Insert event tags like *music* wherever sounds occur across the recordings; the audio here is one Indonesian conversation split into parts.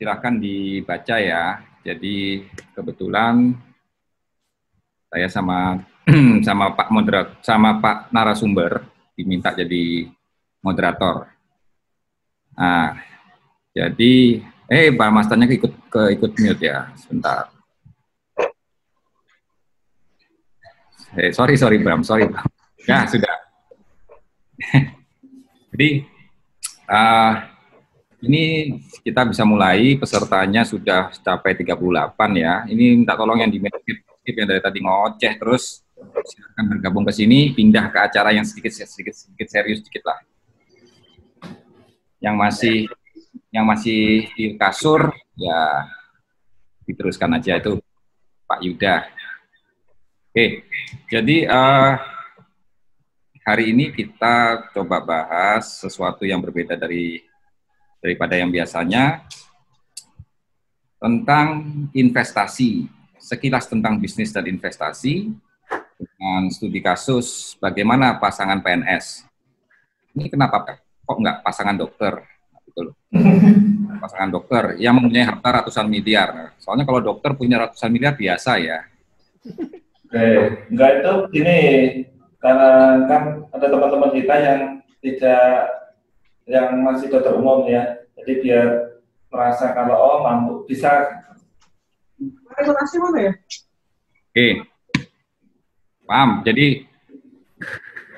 silahkan dibaca ya. Jadi kebetulan saya sama *clears throat* sama Pak moderator sama Pak narasumber diminta jadi moderator. Nah, jadi eh Pak Masternya ikut ke ikut mute ya, sebentar. Eh, sorry sorry Bram, sorry Bram. Ya sudah. *laughs* jadi uh, ini kita bisa mulai pesertanya sudah capai 38 ya. Ini minta tolong yang di skip yang dari tadi ngoceh terus silakan bergabung ke sini, pindah ke acara yang sedikit sedikit sedikit serius sedikit lah. Yang masih yang masih di kasur ya diteruskan aja itu Pak Yuda. Oke, jadi uh, hari ini kita coba bahas sesuatu yang berbeda dari daripada yang biasanya tentang investasi. Sekilas tentang bisnis dan investasi dengan studi kasus bagaimana pasangan PNS. Ini kenapa Pak? Kok enggak pasangan dokter? Betul. *laughs* pasangan dokter yang mempunyai harta ratusan miliar. Soalnya kalau dokter punya ratusan miliar biasa ya. Oke, enggak itu gini karena kan ada teman-teman kita yang tidak yang masih dokter umum ya. Jadi biar merasa kalau oh mampu bisa. Regulasi mana ya? Oke, paham. Jadi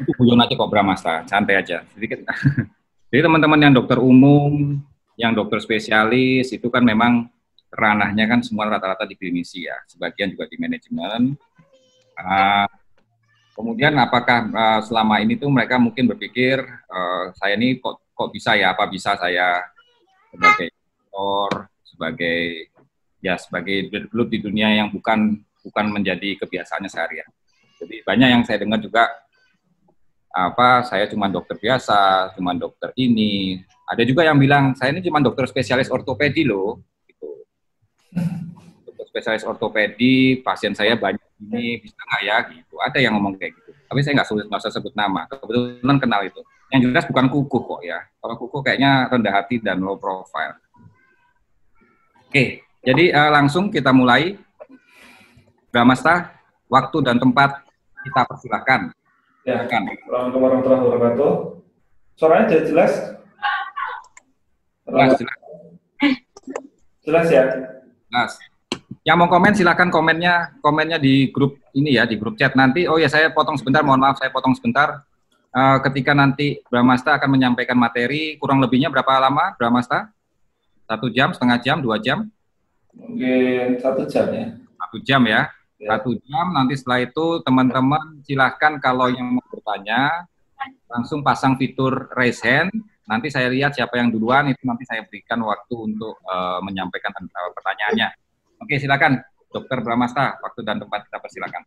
itu guyon aja kok Bramasta, santai aja. Sedikit. *laughs* Jadi teman-teman yang dokter umum, yang dokter spesialis itu kan memang ranahnya kan semua rata-rata di klinisi ya, sebagian juga di manajemen. Uh, kemudian apakah uh, selama ini tuh mereka mungkin berpikir uh, saya ini kok kok bisa ya, apa bisa saya sebagai dokter, sebagai ya sebagai bergelut di dunia yang bukan bukan menjadi kebiasaannya seharian. Jadi banyak yang saya dengar juga apa saya cuma dokter biasa, cuma dokter ini. Ada juga yang bilang saya ini cuma dokter spesialis ortopedi loh. Gitu. Dokter spesialis ortopedi, pasien saya banyak ini bisa nggak ya? Gitu. Ada yang ngomong kayak gitu. Tapi saya nggak nggak usah sebut nama. Kebetulan kenal itu. Yang jelas bukan kuku kok ya. Kalau kuku kayaknya rendah hati dan low profile. Oke, jadi uh, langsung kita mulai. Bramasta, waktu dan tempat kita persilahkan. Ya, Assalamualaikum warahmatullahi wabarakatuh. Suaranya jelas? Jelas, jelas. Jelas ya? Jelas. Yang mau komen silakan komennya komennya di grup ini ya di grup chat nanti. Oh ya saya potong sebentar, mohon maaf saya potong sebentar. Uh, ketika nanti Bramasta akan menyampaikan materi, kurang lebihnya berapa lama Bramasta? Satu jam, setengah jam, dua jam? Mungkin satu jam ya. Satu jam ya. Ya. satu jam. Nanti setelah itu teman-teman silahkan kalau yang mau bertanya langsung pasang fitur raise hand. Nanti saya lihat siapa yang duluan itu nanti saya berikan waktu untuk uh, menyampaikan pertanyaannya. Oke, silakan Dokter Bramasta, waktu dan tempat kita persilakan.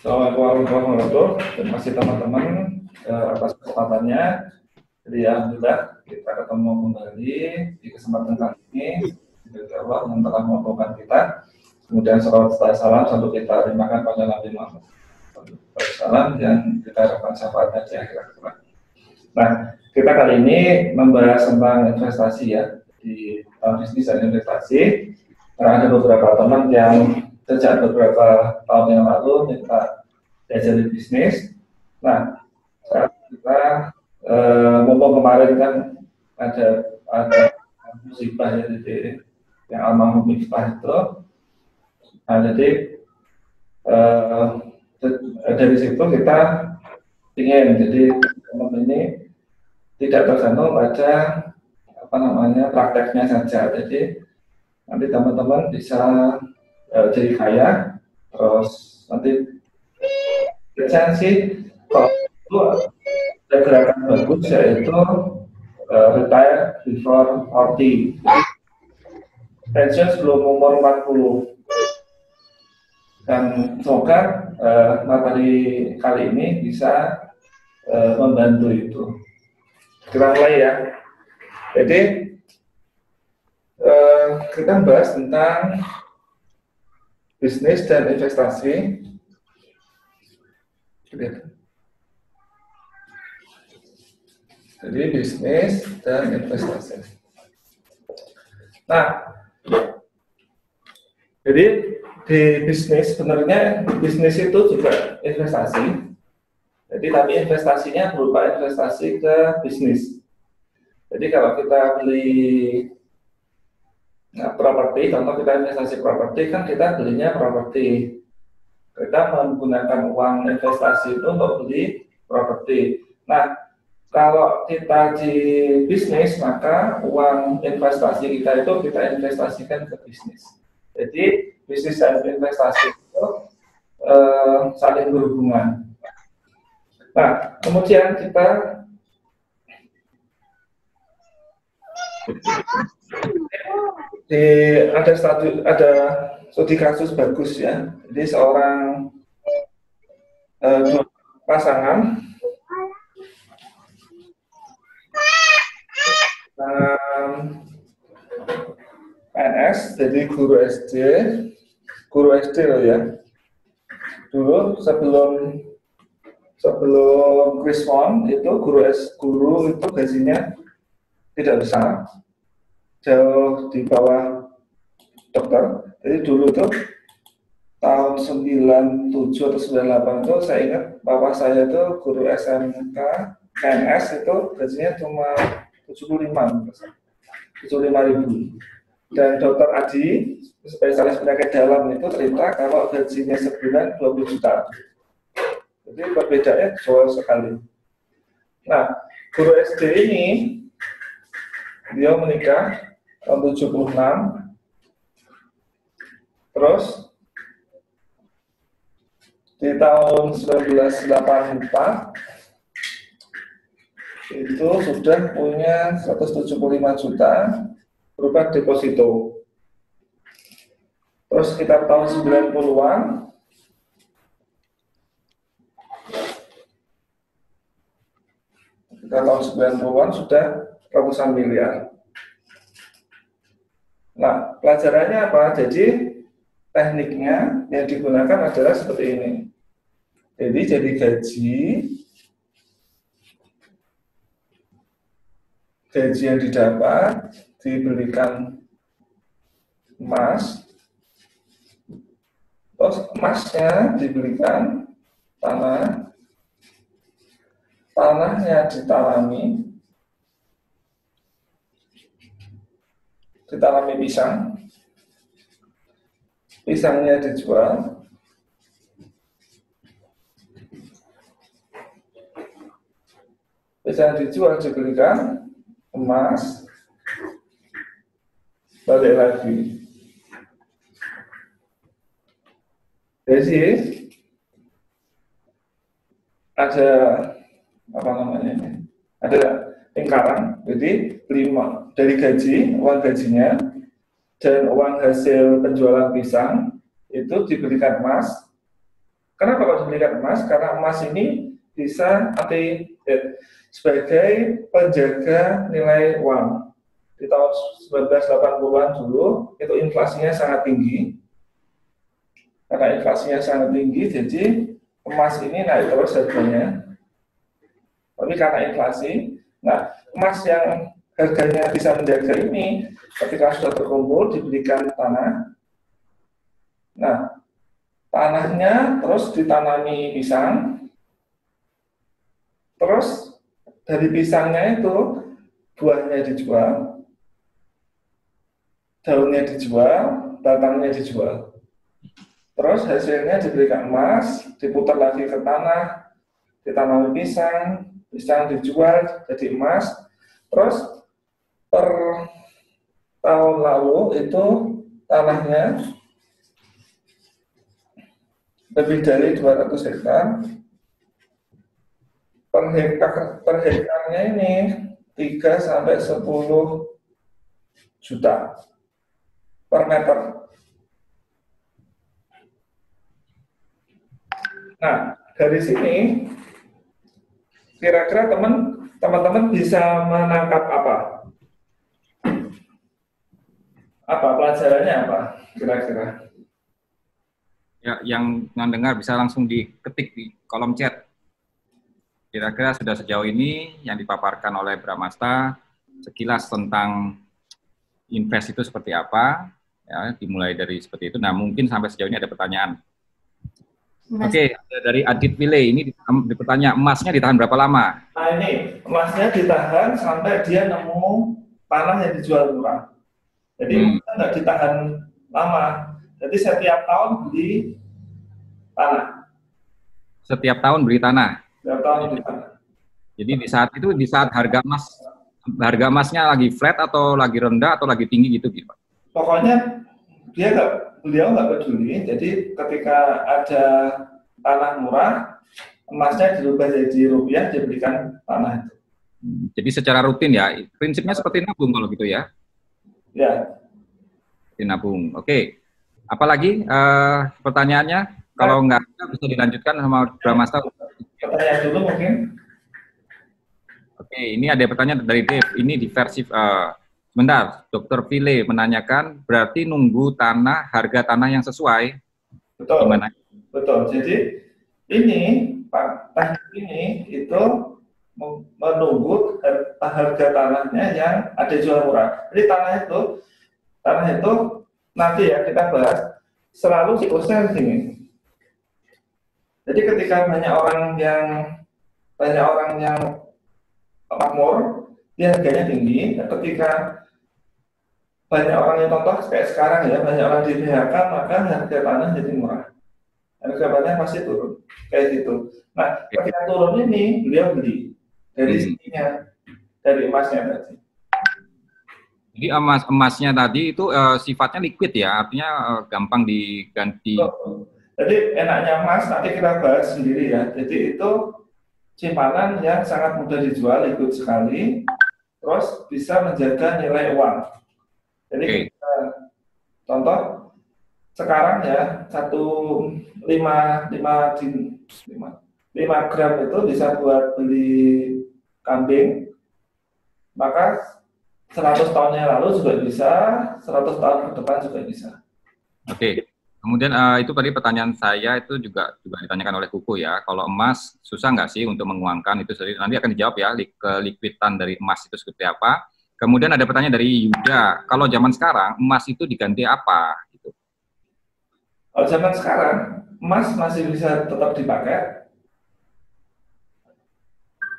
Assalamualaikum warahmatullahi wabarakatuh. Terima kasih teman-teman uh, atas kesempatannya. Jadi alhamdulillah kita ketemu kembali di kesempatan kali ini. Juga Allah yang telah membawakan kita Kemudian salawat setelah salam selalu kita terima pada Nabi Muhammad salam yang kita harapkan syafaatnya di akhirat. Nah, kita kali ini membahas tentang investasi ya di tahun bisnis dan investasi. Karena ada beberapa teman yang sejak beberapa tahun yang lalu kita diajari bisnis. Nah, saat kita e, mumpung kemarin kan ada ada musibah ya di yang almarhum itu Nah, jadi uh, dari situ kita ingin jadi teman ini tidak tergantung pada apa namanya prakteknya saja. Jadi nanti teman-teman bisa uh, jadi kaya, terus nanti sih kalau itu ada gerakan bagus yaitu uh, retire before 40. Pensiun sebelum umur 40 dan semoga uh, materi kali ini bisa uh, membantu itu. Kita mulai ya. Jadi uh, kita bahas tentang bisnis dan investasi. Jadi bisnis dan investasi. Nah, Jadi di bisnis sebenarnya bisnis itu juga investasi. Jadi tapi investasinya berupa investasi ke bisnis. Jadi kalau kita beli nah, properti, contoh kita investasi properti kan kita belinya properti. Kita menggunakan uang investasi itu untuk beli properti. Nah, kalau kita di bisnis maka uang investasi kita itu kita investasikan ke bisnis. Jadi bisnis dan investasi itu uh, saling berhubungan. Nah, kemudian kita *laughs* di ada studi ada studi kasus bagus ya. Jadi seorang uh, pasangan um, PNS, jadi guru SD, guru SD loh ya. Dulu sebelum sebelum Krismon itu guru S guru itu gajinya tidak besar, jauh di bawah dokter. Jadi dulu itu tahun 97 atau 98 itu saya ingat bahwa saya itu guru SMK PNS itu gajinya cuma 75 75 ribu. Dan dokter Adi spesialis penyakit dalam itu cerita kalau gajinya sebulan 20 juta. Jadi perbedaannya jauh sekali. Nah guru SD ini dia menikah tahun 76 terus di tahun 1984 itu sudah punya 175 juta berupa deposito. Terus sekitar tahun 90-an kita tahun 90-an sudah ratusan miliar. Nah, pelajarannya apa? Jadi tekniknya yang digunakan adalah seperti ini. Jadi jadi gaji gaji yang didapat diberikan emas, terus emasnya diberikan tanah, tanahnya ditanami, ditanami pisang, pisangnya dijual, pisang dijual diberikan emas, balik lagi. Jadi ada apa namanya ini? Ada lingkaran. Jadi lima dari gaji uang gajinya dan uang hasil penjualan pisang itu diberikan emas. Kenapa kok diberikan emas? Karena emas ini bisa nanti eh, sebagai penjaga nilai uang. Di tahun 1980-an dulu, itu inflasinya sangat tinggi. Karena inflasinya sangat tinggi, jadi emas ini naik terus harganya. Tapi karena inflasi, nah emas yang harganya bisa menjaga ini, ketika sudah terkumpul, diberikan tanah. Nah, tanahnya terus ditanami pisang, terus dari pisangnya itu buahnya dijual, daunnya dijual, batangnya dijual. Terus hasilnya diberikan emas, diputar lagi ke tanah, ditanami pisang, pisang dijual jadi emas. Terus per tahun lalu itu tanahnya lebih dari 200 hektar per hektar per hektarnya ini 3 sampai 10 juta per meter. Nah, dari sini kira-kira teman teman-teman bisa menangkap apa? Apa pelajarannya apa kira-kira? Ya, yang mendengar bisa langsung diketik di kolom chat. Kira-kira sudah sejauh ini yang dipaparkan oleh Bramasta sekilas tentang invest itu seperti apa, ya, dimulai dari seperti itu. Nah, mungkin sampai sejauh ini ada pertanyaan. Oke, okay, dari Adit Wile ini dipertanya emasnya ditahan berapa lama? Nah ini emasnya ditahan sampai dia nemu tanah yang dijual murah. Jadi hmm. nggak ditahan lama. Jadi setiap tahun beli tanah. Setiap tahun beli tanah. Setiap tahun beli tanah. Jadi di saat itu di saat harga emas harga emasnya lagi flat atau lagi rendah atau lagi tinggi gitu gitu. Pokoknya dia nggak beliau nggak peduli. Jadi ketika ada tanah murah, emasnya dirubah jadi rupiah, diberikan tanah itu. Jadi secara rutin ya, prinsipnya seperti nabung kalau gitu ya? Ya. Seperti nabung. Oke. Apalagi uh, pertanyaannya? Kalau nggak bisa dilanjutkan sama Bramasta. Pertanyaan dulu mungkin. Oke, ini ada pertanyaan dari Dave. Ini di versi uh, Sebentar, Dokter Vile menanyakan, berarti nunggu tanah, harga tanah yang sesuai. Betul. Gimana? Betul. Jadi ini Pak teknik ini itu menunggu harga tanahnya yang ada jual murah. Jadi tanah itu tanah itu nanti ya kita bahas selalu siklusnya sini. Jadi ketika banyak orang yang banyak orang yang makmur, dia harganya tinggi. Ketika banyak orang yang contoh kayak sekarang ya banyak orang di PHK maka harga tanah jadi murah. Harga tanah pasti turun kayak gitu. Nah ketika turun ini beliau beli dari hmm. sininya dari emasnya tadi. Jadi emas emasnya tadi itu uh, sifatnya liquid ya artinya uh, gampang diganti. Oh, jadi enaknya emas nanti kita bahas sendiri ya. Jadi itu simpanan yang sangat mudah dijual liquid sekali terus bisa menjaga nilai uang jadi okay. kita, contoh sekarang ya satu lima lima lima lima gram itu bisa buat beli kambing maka 100 tahun yang lalu juga bisa 100 tahun ke depan juga bisa oke okay. Kemudian uh, itu tadi pertanyaan saya itu juga juga ditanyakan oleh kuku ya kalau emas susah nggak sih untuk menguangkan itu nanti akan dijawab ya kelikuiditan dari emas itu seperti apa Kemudian ada pertanyaan dari Yuda, kalau zaman sekarang emas itu diganti apa? Gitu. Kalau zaman sekarang emas masih bisa tetap dipakai.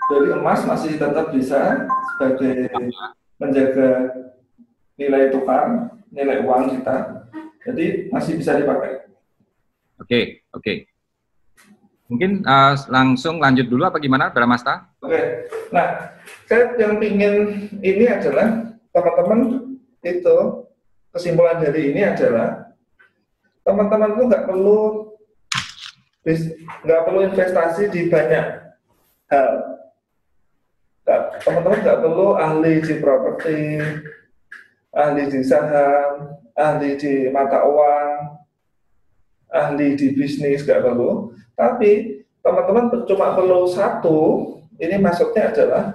Jadi emas masih tetap bisa sebagai menjaga nilai tukar, nilai uang kita. Jadi masih bisa dipakai. Oke, okay, oke. Okay. Mungkin uh, langsung lanjut dulu apa gimana, Bramasta? Oke. Nah, saya yang ingin ini adalah teman-teman itu kesimpulan dari ini adalah teman-teman itu nggak perlu nggak perlu investasi di banyak hal. Teman-teman nggak perlu ahli di properti, ahli di saham, ahli di mata uang, ahli di bisnis nggak perlu tapi teman-teman cuma perlu satu, ini maksudnya adalah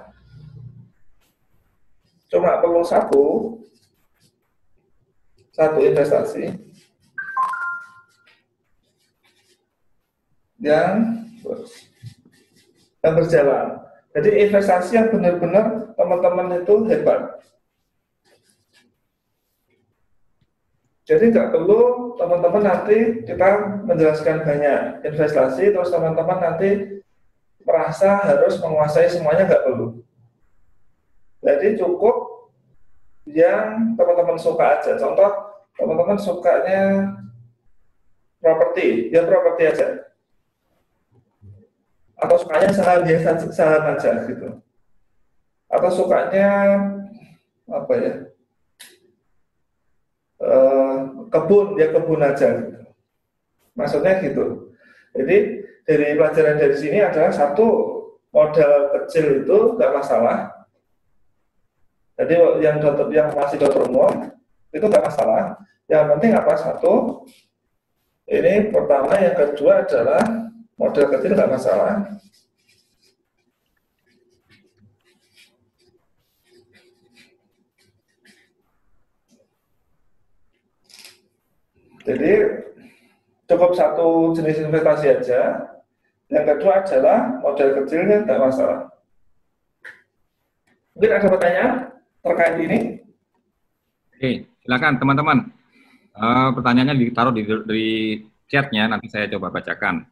cuma perlu satu, satu investasi yang yang berjalan. Jadi investasi yang benar-benar teman-teman itu hebat. Jadi nggak perlu teman-teman nanti kita menjelaskan banyak investasi, terus teman-teman nanti merasa harus menguasai semuanya nggak perlu. Jadi cukup yang teman-teman suka aja. Contoh, teman-teman sukanya properti, ya properti aja. Atau sukanya saham biasa saham aja gitu. Atau sukanya apa ya? Eh, kebun ya kebun aja gitu. Maksudnya gitu. Jadi dari pelajaran dari sini adalah satu modal kecil itu nggak masalah. Jadi yang dokter yang masih dokter umum itu nggak masalah. Yang penting apa satu ini pertama yang kedua adalah modal kecil nggak masalah. Jadi cukup satu jenis investasi aja. Yang kedua adalah modal kecilnya tidak masalah. Mungkin ada pertanyaan terkait ini? Oke, silakan teman-teman. Uh, pertanyaannya ditaruh di, di chatnya, nanti saya coba bacakan.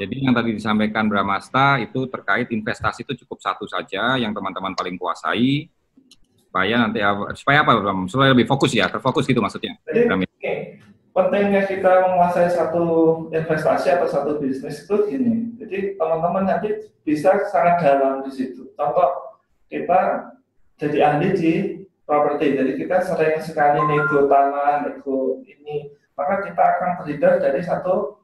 Jadi yang tadi disampaikan Bramasta itu terkait investasi itu cukup satu saja yang teman-teman paling kuasai supaya nanti supaya apa Bram? Supaya lebih fokus ya, terfokus gitu maksudnya. Jadi okay. Pentingnya kita menguasai satu investasi atau satu bisnis itu gini. Jadi teman-teman nanti bisa sangat dalam di situ. Contoh kita jadi ahli di properti. Jadi kita sering sekali nego tanah, nego ini, maka kita akan terhindar dari satu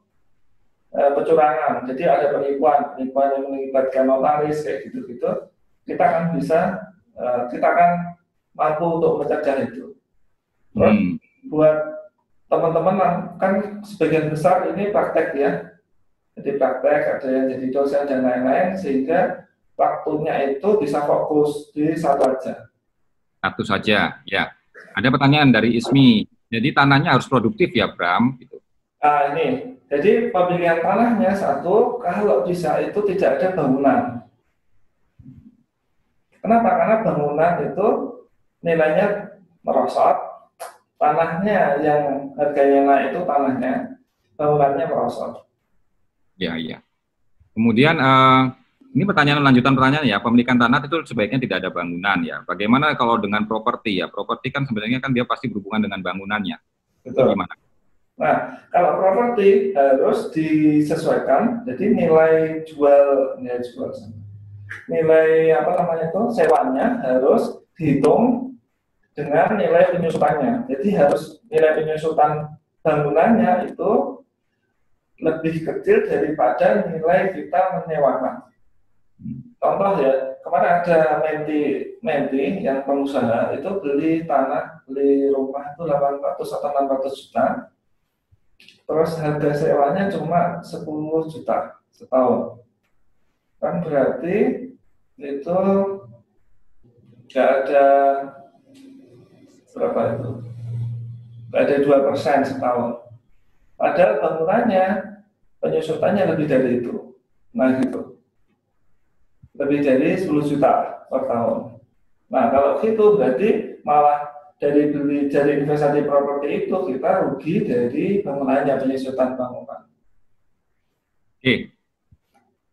e, kecurangan. Jadi ada penipuan, penipuan yang melibatkan notaris kayak gitu-gitu. Kita akan bisa, e, kita akan mampu untuk mencegah itu. Terus hmm. buat teman-teman kan sebagian besar ini praktek ya. Jadi praktek, ada yang jadi dosen dan lain-lain, sehingga waktunya itu bisa fokus di satu aja satu saja, ya. Ada pertanyaan dari Ismi. Jadi tanahnya harus produktif ya, Bram? Gitu. Ah, ini. Jadi pemilihan tanahnya satu, kalau bisa itu tidak ada bangunan. Kenapa? Karena bangunan itu nilainya merosot, tanahnya yang harganya naik itu tanahnya, bangunannya merosot. Ya, ya. Kemudian uh, ini pertanyaan lanjutan pertanyaan ya, pemilikan tanah itu sebaiknya tidak ada bangunan ya. Bagaimana kalau dengan properti ya? Properti kan sebenarnya kan dia pasti berhubungan dengan bangunannya. Betul. Gimana? Nah, kalau properti harus disesuaikan, jadi nilai jual, nilai jual, nilai apa namanya itu sewanya harus dihitung dengan nilai penyusutannya. Jadi harus nilai penyusutan bangunannya itu lebih kecil daripada nilai kita menyewakan. Contoh ya, kemarin ada menti menti yang pengusaha itu beli tanah, beli rumah itu 800 atau 600 juta. Terus harga sewanya cuma 10 juta setahun. Kan berarti itu nggak ada berapa itu? Ada dua persen setahun. Padahal bangunannya penyusutannya lebih dari itu. Nah gitu lebih dari 10 juta per tahun. Nah kalau itu berarti malah dari beli dari investasi properti itu kita rugi dari bangunannya penyusutan bangunan. Oke,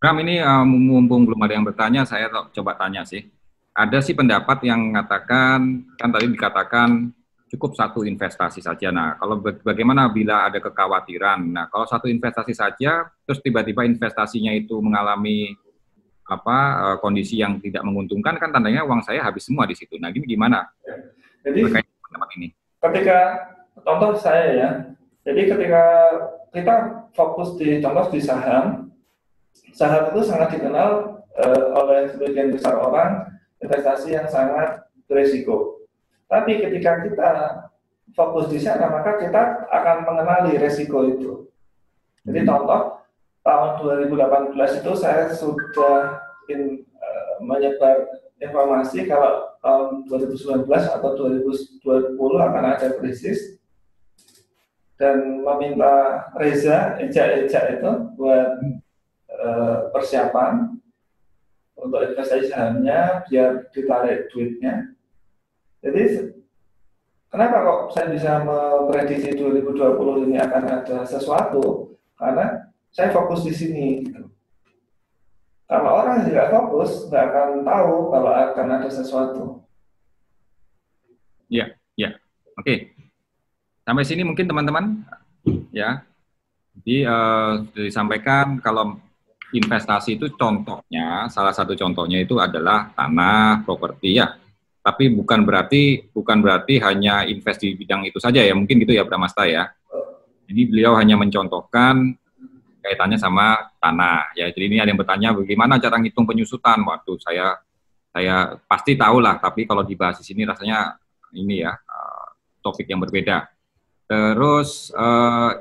Ram ini uh, mumpung belum ada yang bertanya, saya coba tanya sih. Ada sih pendapat yang mengatakan kan tadi dikatakan cukup satu investasi saja. Nah, kalau bagaimana bila ada kekhawatiran? Nah, kalau satu investasi saja, terus tiba-tiba investasinya itu mengalami apa uh, kondisi yang tidak menguntungkan kan tandanya uang saya habis semua di situ. Nah, ini gimana? Jadi tempat ini. Ketika contoh saya ya. Jadi ketika kita fokus di contoh di saham, saham itu sangat dikenal uh, oleh sebagian besar orang investasi yang sangat berisiko. Tapi ketika kita fokus di sana, maka kita akan mengenali resiko itu. Jadi hmm. contoh tahun 2018 itu saya sudah in, uh, menyebar informasi kalau tahun 2019 atau 2020 akan ada krisis dan meminta Reza ejak-ejak itu buat uh, persiapan untuk investasi sahamnya biar ditarik duitnya. Jadi kenapa kok saya bisa memprediksi 2020 ini akan ada sesuatu? Karena saya fokus di sini. Gitu. Kalau orang tidak fokus, nggak akan tahu kalau akan ada sesuatu. Ya, ya, oke. Sampai sini mungkin teman-teman, ya. Jadi uh, disampaikan kalau investasi itu contohnya, salah satu contohnya itu adalah tanah, properti ya. Tapi bukan berarti bukan berarti hanya invest di bidang itu saja ya, mungkin gitu ya Pramasta ya. Jadi beliau hanya mencontohkan kaitannya sama tanah. Ya, jadi ini ada yang bertanya bagaimana cara ngitung penyusutan. Waktu saya saya pasti tahu lah, tapi kalau dibahas di sini rasanya ini ya uh, topik yang berbeda. Terus uh,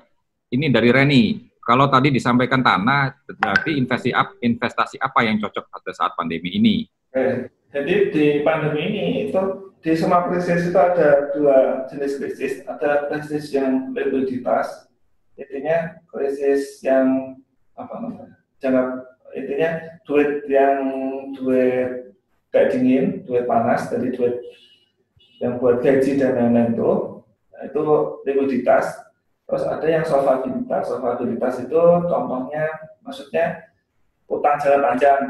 ini dari Reni. Kalau tadi disampaikan tanah, berarti investasi investasi apa yang cocok pada saat pandemi ini? Eh, jadi di pandemi ini itu di semua krisis itu ada dua jenis krisis. Ada krisis yang likuiditas, intinya krisis yang apa namanya jangka intinya duit yang duit kayak dingin duit panas dari duit yang buat gaji dan lain-lain itu, itu likuiditas. Terus ada yang solvabilitas. Solvabilitas itu contohnya, maksudnya utang jangka panjang.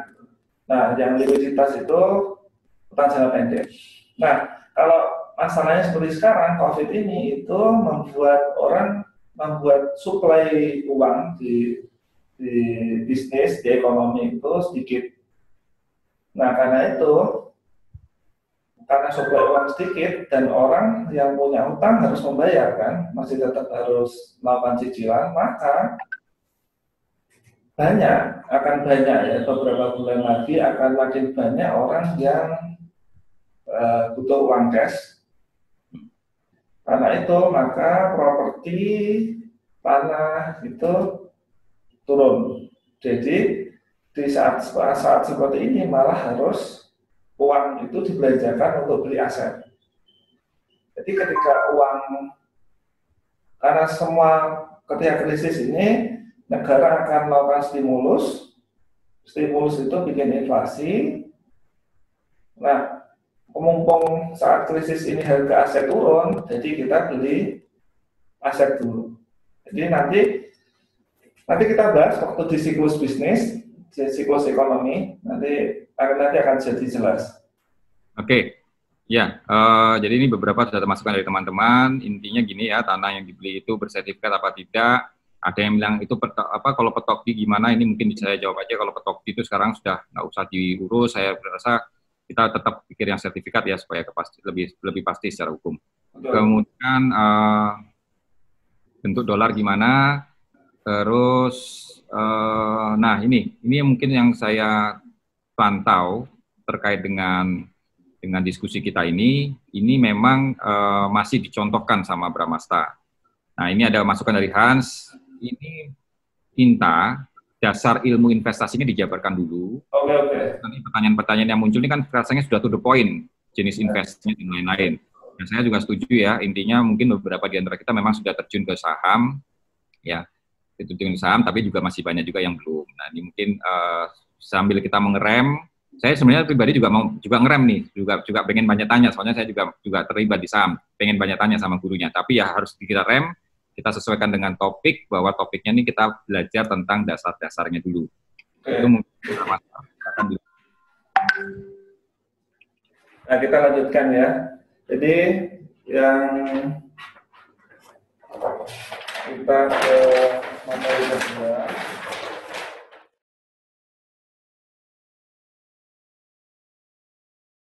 Nah, yang likuiditas itu utang jangka pendek. Nah, kalau masalahnya seperti sekarang, COVID ini itu membuat orang membuat suplai uang di di bisnis, di ekonomi itu sedikit. Nah, karena itu karena suplai uang sedikit dan orang yang punya utang harus membayar kan, masih tetap harus melakukan cicilan, maka banyak akan banyak ya beberapa bulan lagi akan makin banyak orang yang uh, butuh uang cash. Karena itu maka properti tanah itu turun. Jadi di saat saat seperti ini malah harus uang itu dibelanjakan untuk beli aset. Jadi ketika uang karena semua ketika krisis ini negara akan melakukan stimulus, stimulus itu bikin inflasi. Nah, mumpung saat krisis ini harga aset turun, jadi kita beli aset dulu. Jadi nanti nanti kita bahas waktu di siklus bisnis, di siklus ekonomi, nanti akan nanti akan jadi jelas. Oke, okay. ya. Uh, jadi ini beberapa data masukan dari teman-teman. Intinya gini ya, tanah yang dibeli itu bersertifikat apa tidak? Ada yang bilang itu petok, apa kalau petok di gimana? Ini mungkin bisa saya jawab aja. Kalau petok itu sekarang sudah nggak usah diurus. Saya merasa kita tetap pikir yang sertifikat ya supaya kepasti, lebih lebih pasti secara hukum. Betul. Kemudian uh, bentuk dolar gimana? Terus, uh, nah ini ini mungkin yang saya pantau terkait dengan dengan diskusi kita ini, ini memang uh, masih dicontohkan sama Bramasta. Nah, ini ada masukan dari Hans. Ini minta dasar ilmu investasinya dijabarkan dulu. Oke, okay, oke. Okay. Nanti pertanyaan-pertanyaan yang muncul ini kan rasanya sudah to the point, jenis yeah. investasinya dan lain-lain. Dan saya juga setuju ya, intinya mungkin beberapa di antara kita memang sudah terjun ke saham, ya, itu terjun saham, tapi juga masih banyak juga yang belum. Nah, ini mungkin uh, sambil kita mengerem. Saya sebenarnya pribadi juga mau juga ngerem nih juga juga pengen banyak tanya. Soalnya saya juga juga terlibat di saham pengen banyak tanya sama gurunya. Tapi ya harus kita rem kita sesuaikan dengan topik bahwa topiknya ini kita belajar tentang dasar-dasarnya dulu. Itu mungkin nah kita lanjutkan ya. Jadi yang kita ke materi kedua